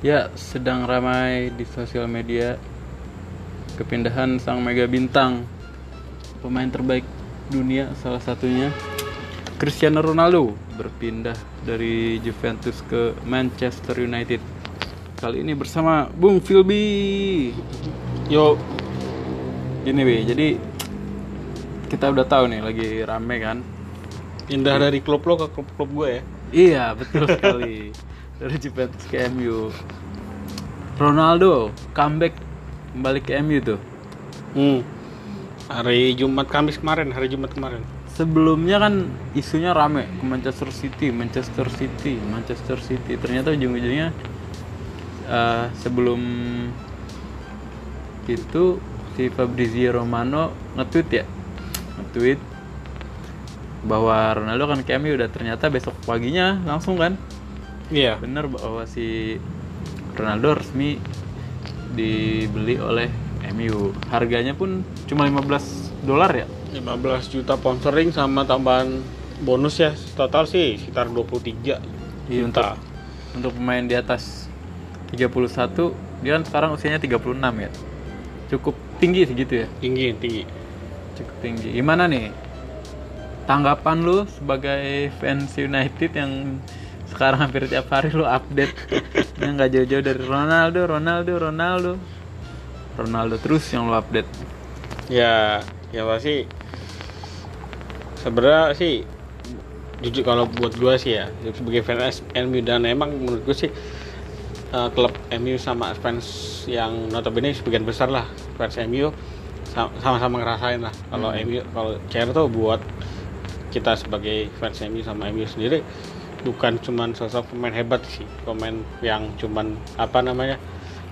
Ya, sedang ramai di sosial media kepindahan sang mega bintang pemain terbaik dunia salah satunya Cristiano Ronaldo berpindah dari Juventus ke Manchester United. Kali ini bersama Bung Philby. Yo, Gini, Wi, jadi kita udah tahu nih lagi rame kan. pindah dari klub lo ke klub-klub gue ya. Iya, betul sekali. Dari Juventus ke MU. Ronaldo comeback kembali ke MU tuh. Hmm. Hari Jumat Kamis kemarin, hari Jumat kemarin. Sebelumnya kan isunya rame ke Manchester City, Manchester City, Manchester City. Ternyata ujung-ujungnya eh, sebelum itu si Fabrizio Romano nge-tweet ya, nge-tweet bahwa Ronaldo kan ke MU udah ternyata besok paginya langsung kan Iya. bener bahwa si Ronaldo resmi dibeli oleh MU. Harganya pun cuma 15 dolar ya. 15 juta sponsoring sama tambahan bonus ya. Total sih sekitar 23 Iya, untuk juta. untuk pemain di atas 31 dia kan sekarang usianya 36 ya. Cukup tinggi segitu ya. Tinggi, tinggi. Cukup tinggi. Gimana nih? Tanggapan lu sebagai fans United yang sekarang hampir tiap hari lu update yang nggak jauh-jauh dari Ronaldo, Ronaldo, Ronaldo. Ronaldo terus yang lu update. Ya, ya pasti sebenarnya sih jujur kalau buat gue sih ya sebagai fans MU dan emang menurut gue sih eh, klub MU sama fans yang notabene sebagian besar lah fans MU sa- sama-sama ngerasain lah kalau MU kalau CR tuh buat kita sebagai fans MU sama MU sendiri bukan cuman sosok pemain hebat sih pemain yang cuman apa namanya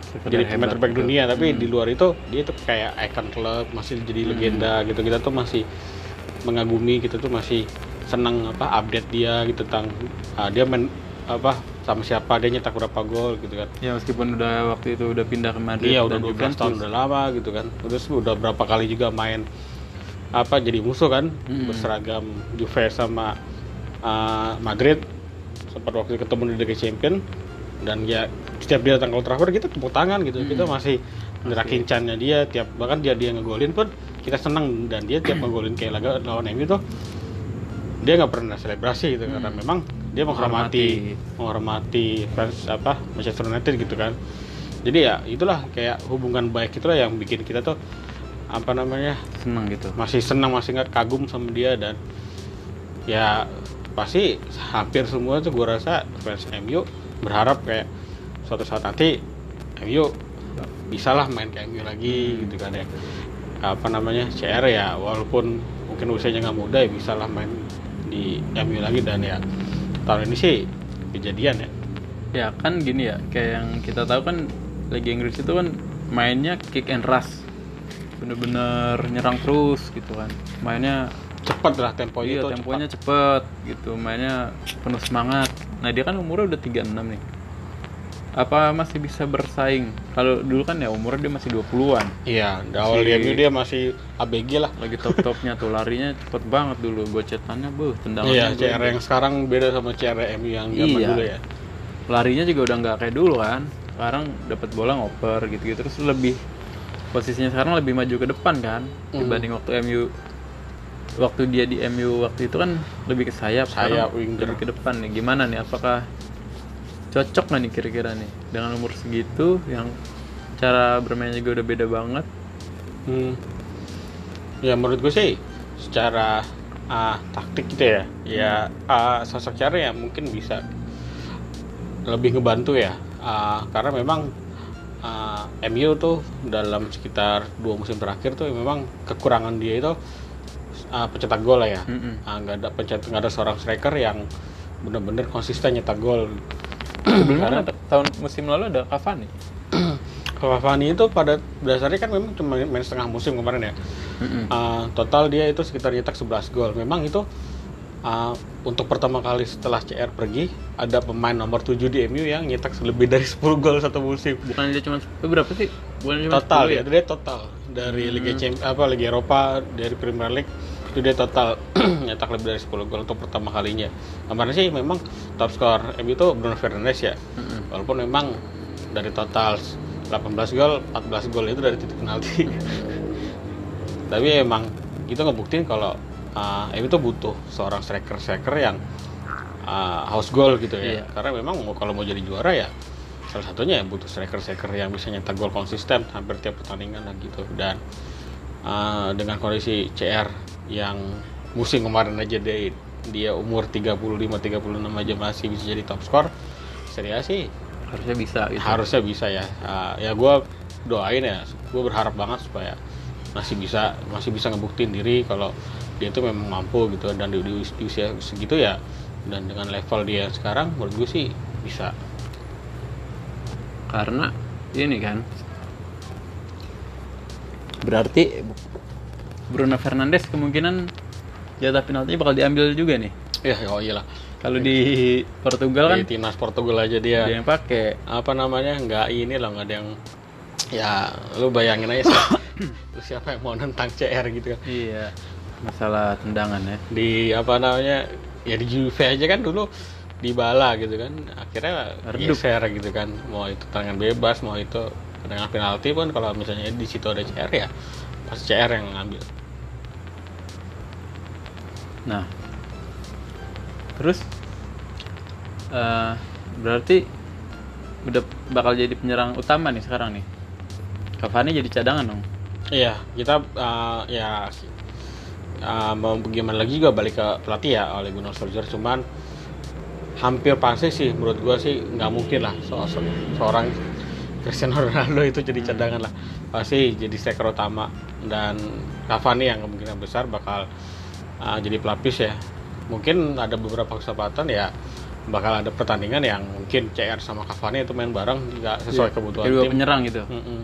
Sekedar jadi pemain terbaik gitu. dunia tapi di luar itu dia tuh kayak icon klub masih jadi legenda gitu. Kita tuh masih mengagumi kita tuh masih senang apa update dia gitu tentang ah, dia main apa sama siapa dia nyetak berapa gol gitu kan. Ya meskipun udah waktu itu udah pindah ke Madrid iya udah dan 12 Juventus. tahun udah lama gitu kan. Terus udah berapa kali juga main apa jadi musuh kan. Mm. berseragam Juve sama ah, Madrid sempat waktu ketemu di Liga Champion dan ya setiap dia datang ke Old Trafford kita tepuk tangan gitu. Kita masih ngerakin cannya dia tiap bahkan dia dia ngegolin pun kita senang dan dia tiap ngegolin kayak laga lawan MU tuh dia nggak pernah selebrasi gitu karena memang dia menghormati menghormati. fans apa Manchester United gitu kan. Jadi ya itulah kayak hubungan baik itulah yang bikin kita tuh apa namanya seneng gitu. masih senang masih nggak kagum sama dia. Dan ya pasti hampir semua tuh gue rasa fans MU berharap kayak suatu saat nanti MU bisa lah main ke MU lagi gitu kan ya apa namanya CR ya walaupun mungkin usianya nggak muda ya bisa lah main di MU lagi dan ya tahun ini sih kejadian ya Ya kan gini ya, kayak yang kita tahu kan Liga Inggris itu kan mainnya kick and rush. Bener-bener nyerang terus gitu kan. Mainnya cepat lah temponya iya tuh temponya cepet gitu, mainnya penuh semangat. Nah, dia kan umurnya udah 36 nih. Apa masih bisa bersaing? Kalau dulu kan ya umurnya dia masih 20-an. iya awal di Si- MU dia masih ABG lah Lagi top-topnya tuh larinya cepet banget dulu. Gocetannya buh, tendangannya. iya CR yang sekarang beda sama CR MU yang zaman Iya. dulu ya larinya juga udah nggak kayak dulu kan sekarang dapat bola ngoper gitu-gitu terus lebih posisinya sekarang lebih maju ke depan kan Hmm. dibanding waktu MU waktu dia di MU waktu itu kan lebih ke sayap Sayap, sekarang winger. lebih ke depan nih. Gimana nih? Apakah cocok nggak nih kira-kira nih? Dengan umur segitu yang cara bermainnya juga udah beda banget. Hmm. Ya menurut gue sih secara ah, taktik gitu ya, ya ah, sosok cara ya mungkin bisa lebih ngebantu ya, Ah, karena memang ah, MU tuh dalam sekitar dua musim terakhir tuh memang kekurangan dia itu ah, pencetak gol lah ya. Ah, nggak ada pencetak nggak ada seorang striker yang benar-benar konsisten nyetak gol. sebelumnya ada, tahun musim lalu ada Cavani Cavani itu pada dasarnya kan memang cuma main setengah musim kemarin ya. Mm-mm. Uh, total dia itu sekitar nyetak 11 gol. Memang itu uh, untuk pertama kali setelah CR pergi ada pemain nomor 7 di MU yang nyetak lebih dari 10 gol satu musim. bukan dia cuma berapa sih bukan cuma Total 10 ya, dia total dari Liga Champions apa Liga Eropa, dari Premier League itu dia total nyetak lebih dari 10 gol untuk pertama kalinya. Kemarin sih memang top skor MU itu Bruno Fernandes ya. Walaupun memang dari total 18 gol 14 gol itu dari titik penalti tapi emang itu ngebuktiin kalau uh, MU itu butuh seorang striker striker yang uh, house goal gitu ya Iya. karena memang kalau mau jadi juara ya salah satunya ya butuh striker striker yang bisa nyetak gol konsisten hampir tiap pertandingan lah gitu dan uh, dengan kondisi CR yang musim kemarin aja dia dia umur 35 36 aja masih bisa jadi top skor Serie A sih harusnya bisa gitu. harusnya bisa ya. Uh, ya gue doain ya gue berharap banget supaya masih bisa masih bisa ngebuktiin diri kalau dia itu memang mampu gitu. Dan di, di di usia segitu ya dan dengan level dia sekarang menurut gue sih bisa. Karena ini kan berarti Bruno Fernandes kemungkinan jatah penaltinya bakal diambil juga nih. Ya oh iyalah. Kalau di Portugal kan di timnas Portugal aja dia. Dia yang pakai. Apa namanya? Nggak ini loh nggak ada yang ya lu bayangin aja sih. Lu siapa yang mau nentang CR gitu kan? Iya masalah tendangan ya. Di apa namanya? Ya di Juve aja kan dulu di bala gitu kan. Akhirnya Redup. geser gitu kan. Mau itu tangan bebas mau itu tendangan penalti pun kalau misalnya di situ ada CR ya pasti CR yang ngambil Nah, terus eh berarti udah bakal jadi penyerang utama nih sekarang nih. Cavani jadi cadangan dong. iya kita uh, ya uh, mau gimana lagi juga balik ke pelatih ya oleh Gunnar Solskjaer cuman hampir pasti sih menurut gua sih nggak mungkin lah so- so- seorang Cristiano Ronaldo itu jadi cadangan lah pasti jadi striker utama dan Cavani yang kemungkinan besar bakal uh, jadi pelapis ya mungkin ada beberapa kesempatan ya bakal ada pertandingan yang mungkin CR sama Cavani itu main bareng nggak sesuai kebutuhan Kayak dua tim penyerang gitu. Mm-mm.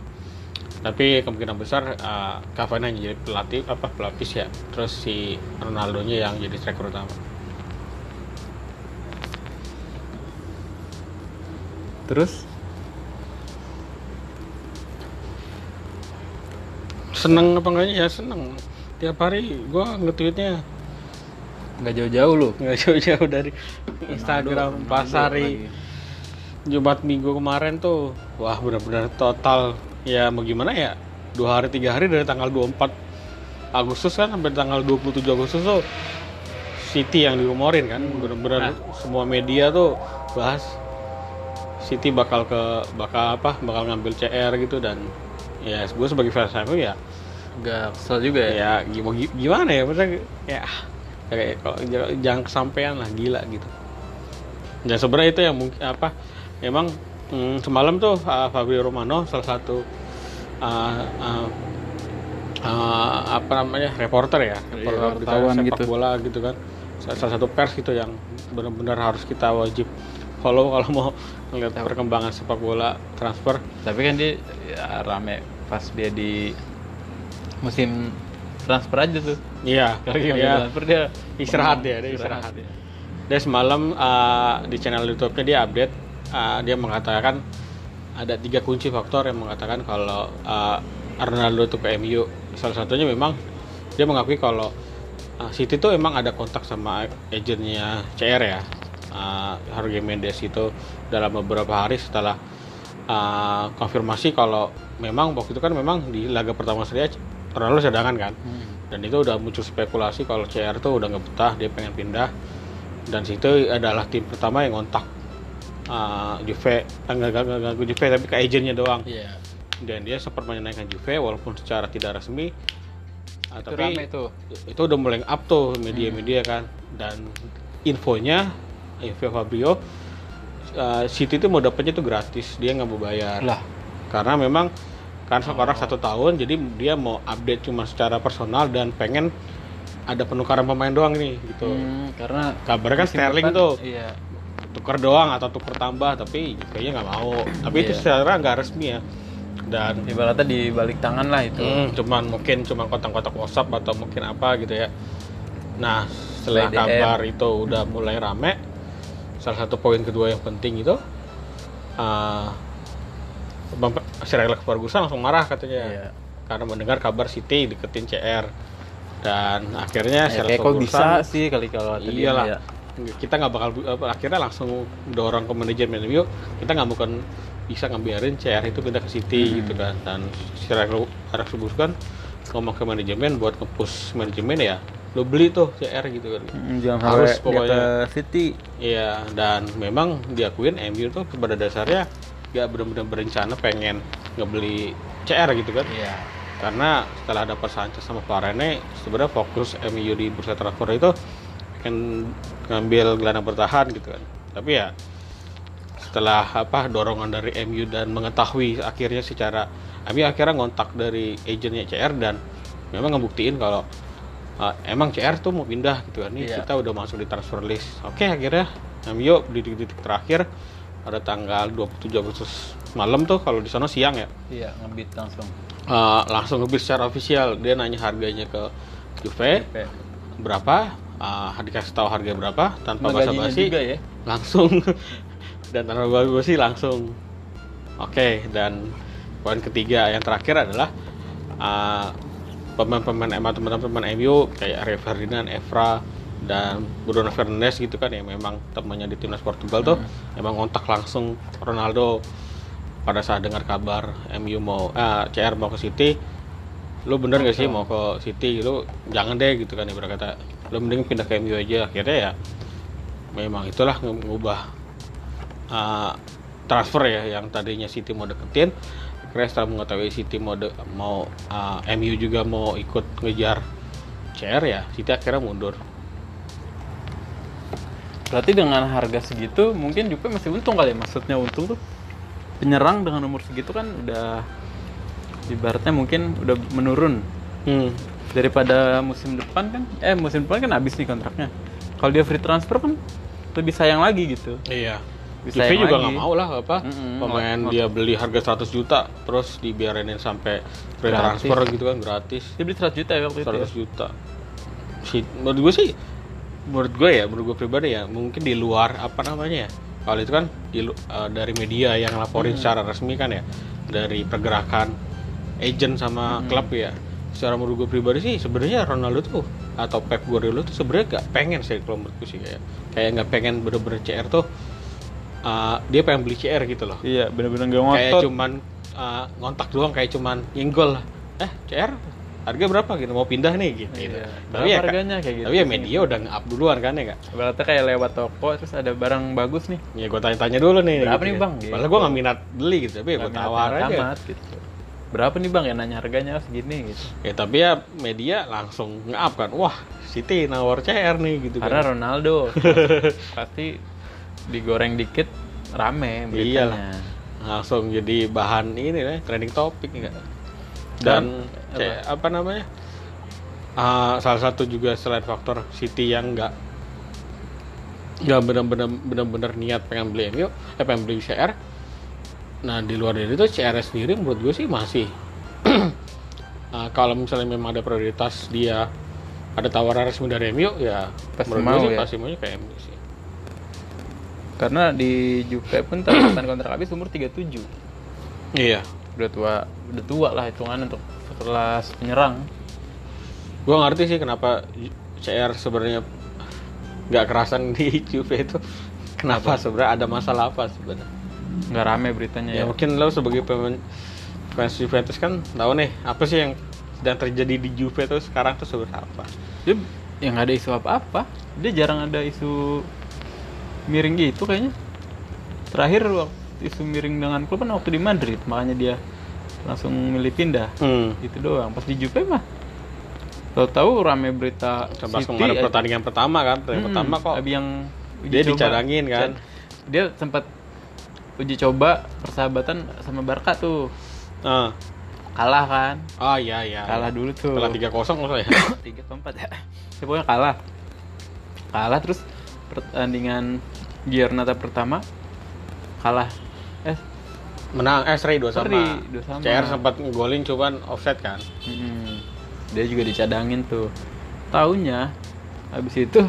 Tapi kemungkinan besar uh, Cavani hanya jadi pelatih apa pelapis ya. Terus si Ronaldo-nya yang jadi striker utama. Terus Seneng apa enggaknya ya seneng. Tiap hari gua nge-tweetnya. Nggak jauh-jauh lu. nggak jauh-jauh dari Instagram Ronaldo pas hari lagi. Jumat Minggu kemarin tuh wah benar-benar total. Ya mau gimana ya? Dua hari tiga hari dari tanggal 24 Agustus kan sampai tanggal 27 Agustus tuh City yang dirumorin kan. Benar-benar semua media tuh bahas City bakal ke bakal apa bakal ngambil CR gitu dan ya gue sebagai fans MU ya Agak kesel juga ya. ya gimana gimana ya? Maksudnya ya kayak kalau jangan, kesampaian lah gila gitu. Dan sebenarnya itu yang mungkin apa emang mm, semalam tuh uh, Fabio Romano salah satu uh, uh, uh, apa namanya reporter ya reporter berita wartawan sepak gitu. bola gitu kan. Salah, satu pers gitu yang benar-benar harus kita wajib follow kalau mau melihat perkembangan sepak bola transfer. Tapi kan dia ya, rame pas dia di musim transfer aja tuh. iya Kalau dia iya. transfer dia Istirahat ya, dia istirahat. ya. Dia semalam uh, di channel YouTube-nya dia update, uh, dia mengatakan ada tiga kunci faktor yang mengatakan kalau uh, Ronaldo itu ke MU. Salah satunya memang dia mengakui kalau uh, City itu emang ada kontak sama agennya CR ya, uh, Jorge Mendes itu dalam beberapa hari setelah uh, konfirmasi kalau memang waktu itu kan memang di laga pertama Serie Ronaldo cadangan kan. Hmm. dan itu udah muncul spekulasi kalau CR tuh udah nggak betah dia pengen pindah. Dan situ adalah tim pertama yang ngontak uh, Juve. Eh, nggak nggak nggak nggak ke Juve tapi ke agennya doang. Iya. dan dia sempat menyenangkan Juve walaupun secara tidak resmi. Uh, Itu tapi tuh. itu udah mulai up tuh media-media kan. Dan infonya info Fabio uh, City itu mau dapetnya tuh gratis. Dia nggak mau bayar. Lah, karena memang kan sekarang satu tahun jadi dia mau update cuma secara personal dan pengen ada penukaran pemain doang nih gitu hmm, karena kabarnya kan Sterling depan- tuh Iya. tuker doang atau tuker tambah tapi kayaknya nggak mau tapi itu Iya. secara nggak resmi ya dan Ibaratnya di balik tangan lah itu. hmm, cuman mungkin cuma kotak-kotak WhatsApp atau mungkin apa gitu ya nah setelah DM. kabar itu udah mulai rame salah satu poin kedua yang penting itu uh, Sir Alex Ferguson langsung marah katanya. Iya. karena mendengar kabar City deketin CR dan akhirnya Ya, Sir Alex kok bisa Ferguson sih kali kalau tadi iyalah ya. kita nggak bakal apa, akhirnya langsung dorong ke manajemen MU kita nggak mungkin bisa ngebiarin CR itu pindah ke City gitu kan. Dan secara Alex Ferguson ngomong ke manajemen buat nge-push manajemen ya lo beli tuh CR gitu kan. Mm, jangan Harus pokoknya. City. Iya, dan memang diakuin MU tuh pada dasarnya gak benar-benar berencana pengen ngebeli CR gitu kan. iya Karena setelah dapat Sanchez sama Varane, sebenarnya fokus MU di bursa transfer itu kan ngambil gelandang bertahan gitu kan. Tapi ya setelah apa dorongan dari MU dan mengetahui akhirnya secara MU akhirnya ngontak dari agennya CR dan memang ngebuktiin kalau uh, emang CR tuh mau pindah gitu kan. Nih Iya. kita udah masuk di transfer list. Oke, akhirnya MU di titik-titik terakhir pada tanggal 27 Agustus malam tuh kalau di sana siang ya. Iya ngebit langsung. Uh, langsung ngebit secara official. Dia nanya harganya ke Juve. Berapa? Uh, dikasih tahu harga berapa? Tanpa basa-basi ya? langsung. Dan tanpa basa-basi langsung. Oke dan poin ketiga yang terakhir adalah uh, pemain-pemain emang teman-teman MU kayak Rio Ferdinand, Evra dan Bruno Fernandes gitu kan yang memang temannya di timnas Portugal tuh emang kontak langsung Ronaldo. Pada saat dengar kabar MU mau ah, CR mau ke City lu bener gak sih mau ke City? Lu jangan deh gitu kan ibarat kata. Lu mending pindah ke MU aja. Akhirnya ya memang itulah nge- ngubah uh, transfer ya yang tadinya City mau deketin. Akhirnya setelah mengetahui City mau de- mau uh, MU juga mau ikut ngejar CR ya City akhirnya mundur berarti dengan harga segitu mungkin Juve masih untung kali ya? Maksudnya untung tuh penyerang dengan umur segitu kan udah ibaratnya mungkin udah menurun. Hmm. daripada musim depan kan eh musim depan kan habis nih kontraknya. Kalau dia free transfer kan lebih sayang lagi gitu. Iya. Bisa Juve juga nggak mau lah apa Mm-mm, pemain dia beli harga 100 juta terus dibiarinin sampai free Gratis. transfer gitu kan gratis. Dia beli 100 juta ya waktu itu ya? 100 juta. Si menurut gue sih menurut gue ya menurut gue pribadi ya mungkin di luar apa namanya ya kalau itu kan di eh, dari media yang laporin secara resmi kan ya dari pergerakan agent sama klub ya secara menurut gue pribadi sih sebenarnya Ronaldo tuh atau Pep Guardiola tuh sebenarnya gak pengen sih kalau menurutku sih kayak kayak nggak pengen bener-bener CR tuh eh, dia pengen beli CR gitu loh. Iya bener-bener gak kayak ngotot cuman uh, ngontak doang kayak cuman nyenggol lah. Eh CR harga berapa gitu mau pindah nih gitu, gitu. Iya. tapi Berapa ya harganya kayak gitu tapi ya sih. media udah nge-up duluan kan ya kak Ibaratnya kayak lewat toko terus ada barang bagus nih ya gue tanya-tanya dulu nih Berapa nih, ya. Bang? padahal Gitu. gue nggak minat beli gitu tapi ya gue tawar aja amat, gitu. Berapa nih bang ya nanya harganya segini gitu. ya tapi ya media langsung nge-up kan wah City nawar CR nih gitu Karena kan Ronaldo pasti digoreng dikit rame Iyalah. beritanya. langsung jadi bahan ini lah trending topik nih kak dan Dan, C- apa namanya? Ah, salah satu juga selain faktor City yang nggak nggak benar-benar benar-benar niat pengen beli MU eh pengen beli CR nah di luar dari itu CR sendiri menurut gue sih masih. Ah, kalau misalnya memang ada prioritas dia ada tawaran resmi dari MU ya Pasti menurut mau gue sih ya. pasti maunya kayak MU sih. Karena di Juve pun tanggapan kontrak habis umur 37. iya Udah tua, udah tua lah hitungan untuk sekelas penyerang. gue ngerti sih kenapa CR sebenarnya nggak kerasan di Juve itu kenapa sebenarnya ada masalah apa sebenarnya Nggak rame beritanya ya ya. mungkin lo sebagai pemain fans Juventus kan tahu nih apa sih yang sedang terjadi di Juve tuh sekarang tuh sebenarnya apa Dia yang ada isu apa-apa. Dia jarang ada isu miring gitu kayaknya. Terakhir waktu isu miring dengan klub kan waktu di Madrid, makanya dia langsung milih pindah. hmm. Itu doang. Pas di Juve mah tahu-tahu rame berita Coba City kemarin aja. pertandingan pertama kan pertandingan Hmm, pertama kok yang uji dia coba. dicadangin kan. Dia sempat uji coba persahabatan sama Barca tuh. Ah. Kalah kan? oh iya iya Kalah dulu tuh. setelah tiga kosong maksudnya tiga empat ya Ya, pokoknya kalah kalah terus pertandingan Giornata pertama kalah eh? Menang eh seri dua sama. Seri, dua sama. CR sempat ngegolin cuman offset kan. Mm, dia juga dicadangin tuh. Tahunya habis itu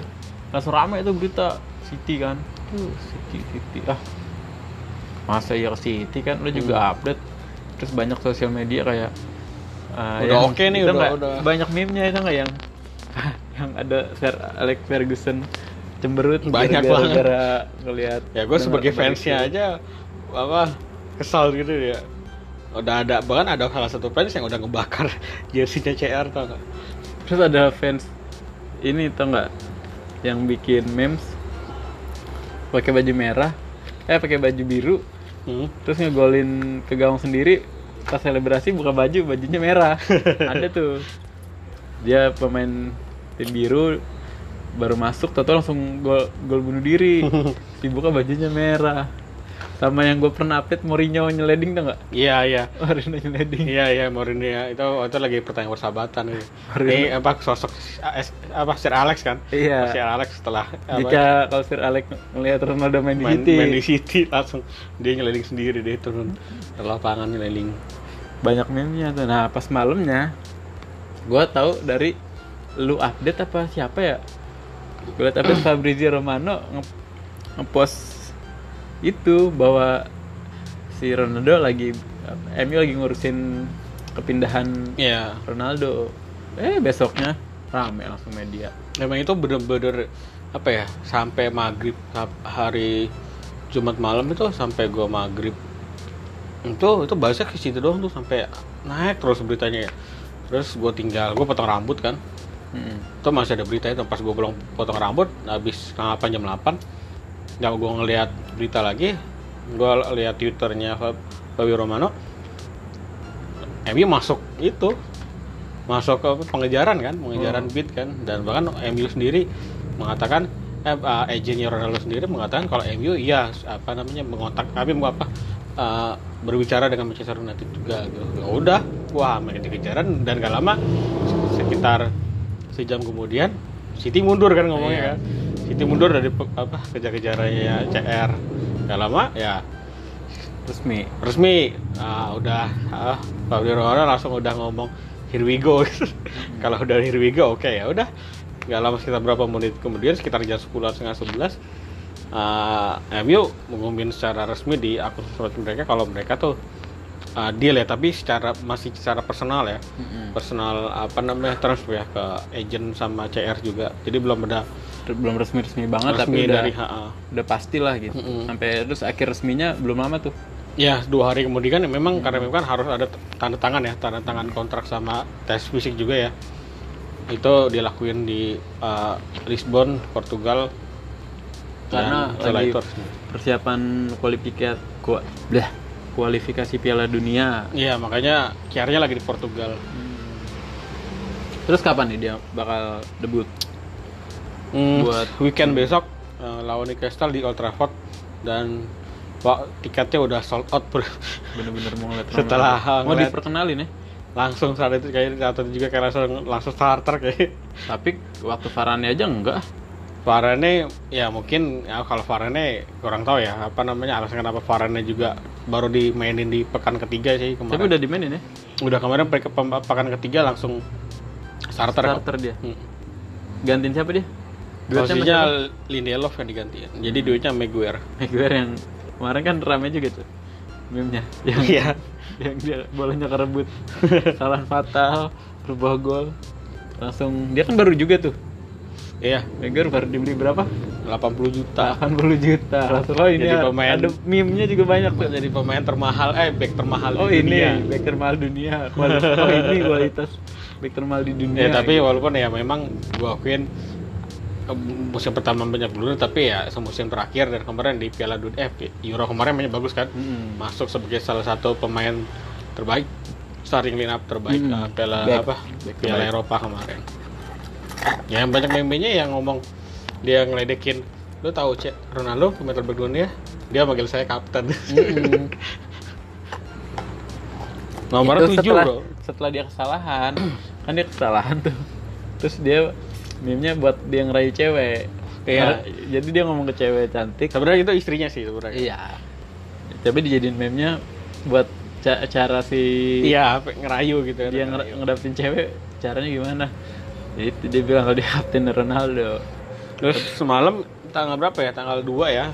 langsung ramai tuh berita City kan. Tuh City City. Ah. Masa ya ke City kan lo juga update. Terus banyak sosial media kayak uh, Udah oke nih, itu udah- nggak- udah. banyak meme-nya itu nggak yang yang ada Sir Alex Ferguson cemberut Banyak gara- banget. gara ngelihat ya gue sebagai fansnya aja apa kesal gitu ya udah ada bahkan ada salah satu fans yang udah ngebakar jersey-nya CR tau nggak? Terus ada fans ini tau nggak? Yang bikin memes. Pakai baju merah, eh pakai baju biru, hmm. terus ngegolin ke gawang sendiri. Pas selebrasi buka baju bajunya merah. Ada tuh. Dia pemain tim biru baru masuk tahu langsung gol gol bunuh diri. Dibuka bajunya merah sama yang gue pernah update Mourinho nyeleding tuh nggak iya iya Mourinho nyeleding Iya iya Mourinho ya. itu itu lagi pertandingan persahabatan ini. Mourinho. Ini apa sosok apa Sir Alex kan? Iya. Sir Alex setelah apa, jika kalau Sir Alex ngelihat Ronaldo main di main, City main di City langsung dia nyeliling sendiri dia turun ke lapangan nyeliling. banyak meme-nya tuh nah pas malamnya gue tahu dari lu update apa siapa ya gue liat update Fabrizio Romano nge- ngepost itu bahwa si Ronaldo lagi MU lagi ngurusin kepindahan Iya. Ronaldo eh besoknya rame langsung media Memang itu bener-bener apa ya sampai maghrib hari Jumat malam itu sampai gua maghrib itu itu bahasnya ke situ doang tuh sampai naik terus beritanya ya. Terus gue tinggal gue potong rambut kan. Mm-mm. itu masih ada berita itu pas gue pulang potong rambut habis setengah 8 jam 8 yang gue ngeliat berita lagi. Gue lihat twitternya Fab- Fabio Romano. MU masuk itu. Masuk ke pengejaran kan pengejaran beat kan. Dan bahkan MU sendiri mengatakan eh, uh, agennya Ronaldo sendiri mengatakan kalau MU iya apa namanya mengontak mau apa uh, berbicara dengan Manchester United juga gitu. Ya udah wah makin kejaran dan gak lama sekitar sejam kemudian City mundur kan ngomongnya Iya. kan City mundur dari apa kejar-kejarannya CR gak lama ya. Resmi. Resmi. Ah, udah ah, Fabio Romano langsung udah ngomong here we go. Kalau udah here we go oke ya udah. Nggak lama sekitar berapa menit kemudian sekitar jam 10 setengah 11 ah, MU mengumumin secara resmi di akun sosial mereka. Kalau mereka tuh ah, deal ya tapi secara masih secara personal ya. Mm-mm. personal apa namanya transfer ya ke agent sama CR juga. Jadi belum ada belum resmi resmi banget resmi tapi udah dari HA udah pasti lah gitu. Mm-mm. sampai terus akhir resminya belum lama tuh. Ya dua hari kemudian ya memang karena memang kan harus ada tanda tangan ya tanda tangan kontrak sama tes fisik juga ya. Itu dilakuin di uh, Lisbon Portugal. Karena lagi itu persiapan kualifikasi blah kualifikasi Piala Dunia. Iya makanya kiarnya lagi di Portugal. Terus kapan nih dia bakal debut? Hmm, Buat- weekend besok uh, lawan Newcastle di Old Trafford. Dan wah, tiketnya udah sold out bro. bener-bener mau ngeliat Setelah mau ngeliat- diperkenalin ya? langsung saat itu kayak atau juga kayak langsung langsung starter kayak. Tapi waktu Varane aja enggak Varane ya mungkin ya kalau Varane kurang tahu ya apa namanya alasan kenapa Varane juga baru dimainin di pekan ketiga sih tapi kemarin. udah dimainin ya udah kemarin pe- pekan ketiga langsung starter. kok. starter dia Hmm. gantiin siapa dia Posisinya? Lindelof yang digantiin. Jadi duitnya Maguire. Maguire yang kemarin kan rame juga tuh meme-nya yang Iya. yang dia bolanya kerebut kesalahan fatal berubah gol langsung dia kan baru juga tuh Iya, Maguire baru dibeli berapa 80 juta. 80 juta langsung oh ini Jadi ada- pemain- ada meme-nya juga banyak tuh Jadi pemain termahal eh back termahal oh di ini dunia. back termahal dunia Kualitas- oh ini kualitas back termahal di dunia Ya tapi walaupun ya memang gua akuin musim pertama banyak belum tapi ya semusim terakhir dan kemarin di Piala Dunia eh Euro kemarin mainnya bagus kan. Mm-mm. masuk sebagai salah satu pemain terbaik starting lineup terbaik Hmm. uh, Piala Back. apa Back Piala terbaik. Eropa kemarin. Ya, yang banyak meme-nya yang ngomong dia ngeledekin lu tahu cek Ronaldo pemain terbaik dunia dia manggil saya kapten. Mm-mm. nomornya Itu tujuh setelah, bro. setelah dia kesalahan kan dia kesalahan tuh. Terus dia meme-nya buat dia ngerayu cewek. Iya. Karena- jadi dia ngomong ke cewek cantik. Sebenarnya itu istrinya sih sebenarnya. Iya. Tapi dijadiin meme-nya buat ca- cara si iya ngerayu gitu kan dia nger- ngerayu. ngedapetin cewek caranya gimana itu dia bilang kalau dia kapten Ronaldo. Terus semalam tanggal berapa ya? Tanggal 2 ya.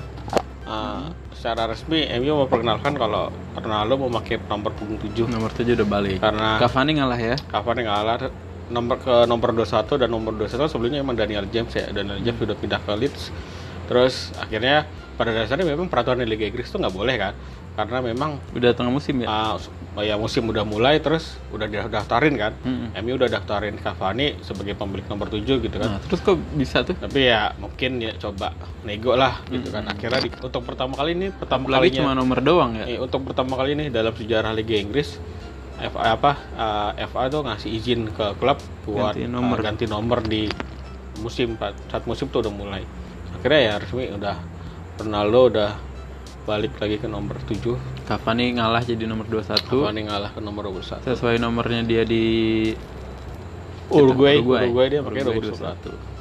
Uh, secara resmi MU memperkenalkan kalau Ronaldo mau pakai nomor punggung 7 nomor 7 udah balik. Karena Cavani ngalah ya? Cavani ngalah. Nomor ke nomor 21 dan nomor 21 sebelumnya emang Daniel James ya. Daniel James sudah pindah ke Leeds. Terus akhirnya pada dasarnya memang peraturan di Liga Inggris tuh nggak boleh kan karena memang Udah tengah musim ya? uh, ya musim udah mulai terus udah daftarin kan Mm-mm. MU udah daftarin Cavani sebagai pemilik nomor 7 gitu kan Nah, terus kok bisa tuh? tapi ya mungkin ya coba nego lah gitu kan akhirnya di- untuk pertama kali ini pertama kalinya cuma nomor doang ya? eh, untuk pertama kali ini dalam sejarah Liga Inggris FA apa uh, FA tuh ngasih izin ke klub buat Ganti uh, nomor. ganti nomor di musim saat musim tuh udah mulai akhirnya ya resmi udah Ronaldo udah balik lagi ke nomor 7 Cavani ngalah jadi nomor 21 Cavani ngalah ke nomor 21 sesuai nomornya dia di Uruguay Uruguay, Uruguay dia pakai nomor 21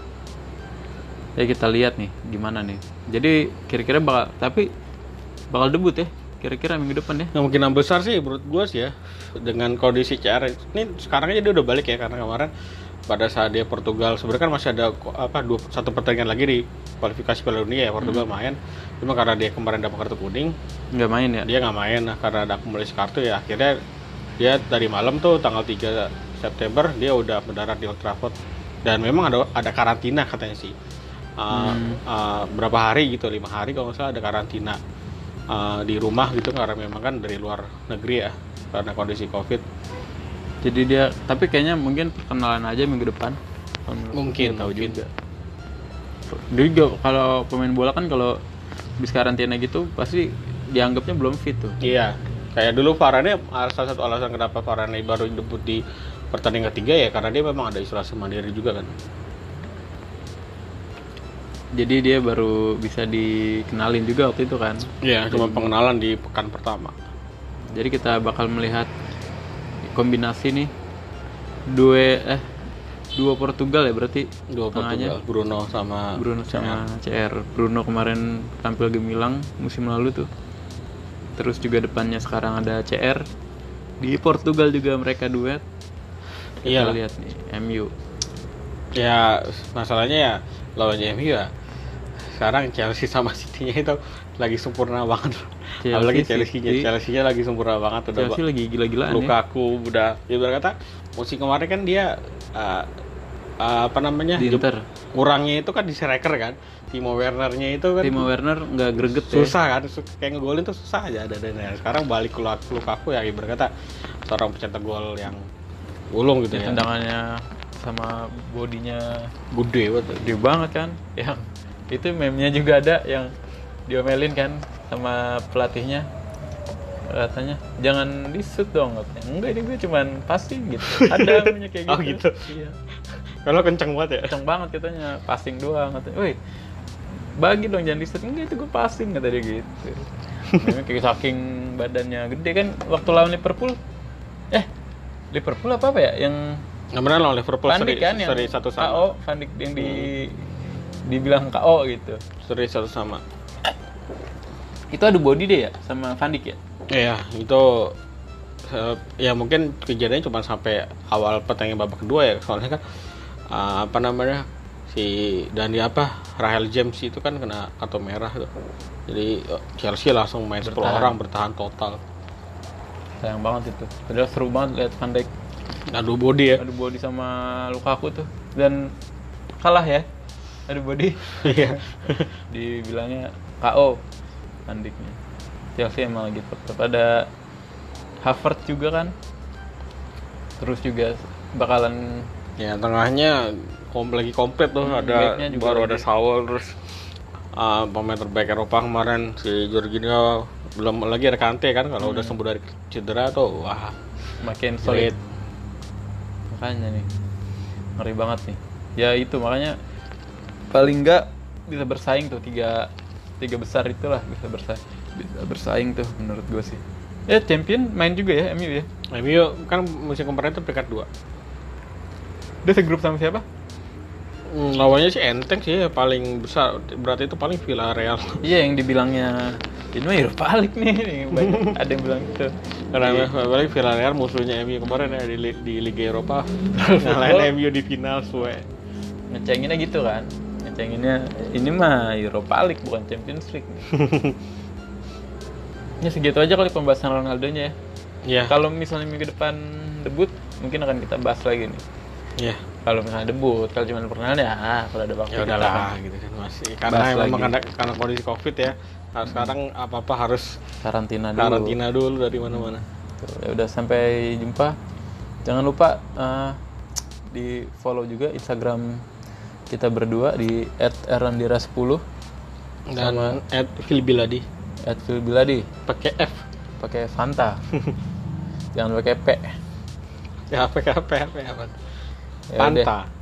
Ya kita lihat nih gimana nih. Jadi kira-kira bakal tapi bakal debut ya kira-kira minggu depan ya. Kemungkinan besar sih menurut gua sih ya dengan kondisi CR ini sekarang aja dia udah balik ya karena kemarin pada saat dia Portugal sebenarnya kan masih ada apa dua satu pertandingan lagi di kualifikasi Piala Dunia ya Portugal main cuma karena dia kemarin dapat kartu kuning Nggak main ya? dia nggak main nah karena ada akumulasi kartu ya akhirnya dia dari malam tuh tanggal 3 September dia udah mendarat di Old Trafford dan memang ada ada karantina katanya sih Uh, uh, berapa hari gitu lima hari kalau nggak salah ada karantina uh, di rumah gitu karena memang kan dari luar negeri ya karena kondisi covid Jadi dia tapi kayaknya mungkin perkenalan aja minggu depan. Mungkin, tahu mungkin. juga. Dia juga kalau pemain bola kan kalau habis karantina gitu pasti dianggapnya belum fit tuh. iya kayak dulu Varane salah satu alasan kenapa Varane baru debut di pertandingan ketiga ya karena dia memang ada isolasi mandiri juga kan Jadi dia baru bisa dikenalin juga waktu itu kan. iya cuma pengenalan di pekan pertama Jadi kita bakal melihat kombinasi nih dua eh dua Portugal ya berarti dua tengahnya Portugal Bruno sama Bruno sama CR. Bruno kemarin tampil gemilang musim lalu tuh. Terus juga depannya sekarang ada CR. Di Portugal juga mereka duet. Kita Iya lah. lihat nih MU. ya masalahnya ya lawannya MU ya sekarang Chelsea sama City-nya itu lagi sempurna banget Chelsea, apalagi Chelsea-nya. Chelsea-nya lagi sempurna banget udah Chelsea lagi gila-gilaan ya. Lukaku udah ya berkata musim kemarin kan dia uh, uh, apa namanya Di Inter. kurangnya itu kan di striker kan Timo Werner-nya itu kan Timo Werner nggak greget ya. susah kan su- kayak ngegolin tuh susah aja ada dan sekarang balik ke Lukaku Lukaku ya berkata seorang pencetak gol yang ulung gitu Ya, ya tendangannya sama bodinya gede banget gede banget kan yang itu meme-nya juga ada yang diomelin kan sama pelatihnya katanya jangan di shoot dong katanya. Enggak ini gue cuman passing gitu. Ada namanya kayak gitu Oh, gitu. iya. Kalau kenceng banget ya? Kenceng banget katanya passing doang katanya. Woi bagi dong jangan di shoot enggak itu gue passing kata dia gitu. Memang kayak saking badannya gede kan waktu lawan Liverpool. Eh Liverpool apa apa ya? Yang Nggak benar lawan Liverpool Van Dijk kan yang seri satu sama. KO Van Dijk yang di dibilang KO gitu. Seri satu sama. Itu ada body deh ya sama Van Dijk ya Iya, itu eh, ya mungkin kejadiannya cuma sampai awal pertandingan babak kedua ya. Soalnya kan eh, apa namanya? si Dani apa Rahel James itu kan kena kartu merah tuh. Jadi Chelsea langsung main 10 Bertahan. orang bertahan total. sayang banget itu padahal seru banget lihat Van Dijk Adu body ya. adu body sama Lukaku tuh dan kalah ya adu body Iya. dibilangnya KO Van Dijknya Chelsea emang lagi tetap ada Havertz juga kan? Terus juga bakalan Ya tengahnya kom lagi komplit tuh. Hmm, ada baru ada Saul terus uh, pemain terbaik Eropa kemarin si Jorginho. Belum lagi ada Kante kan kalau Hmm. udah sembuh dari cedera tuh wah. Makin solid. solid makanya nih ngeri banget nih. Ya itu makanya paling enggak bisa bersaing tuh tiga tiga besar itulah bisa bersaing bisa bersaing tuh menurut gue sih. Ya champion main juga ya MU ya? MU kan musim kemarin tuh peringkat dua. dia segrup sama siapa? Hmm, lawannya sih enteng sih paling besar. Berarti itu paling Villarreal. Iya yang dibilangnya ini mah Europa League nih. Banyak- ada yang bilang gitu. Karena paling Villarreal musuhnya MU kemarin ya di, di Liga Eropa. Ngalahin MU di final suwe ngecenginnya gitu kan ngecenginnya ini mah Europa League bukan Champions League ya segitu aja kali pembahasan Ronaldo nya ya ya kalau misalnya minggu depan debut mungkin akan kita bahas lagi nih Iya. Kalau misalnya debut, kalau cuma perkenalan ya kalau ada waktu Ya kita udahlah gitu kan masih karena bahas memang karena, karena kondisi covid ya. Harus sekarang apa apa harus karantina dulu. karantina dulu dari mana-mana. Ya udah sampai jumpa. Jangan lupa eh, di follow juga Instagram kita berdua di @erandira10 Dan at Filibiladi @filbiladi pakai F. pakai Fanta. Jangan pakai P. Ya apa apa apa. Ya. Panta.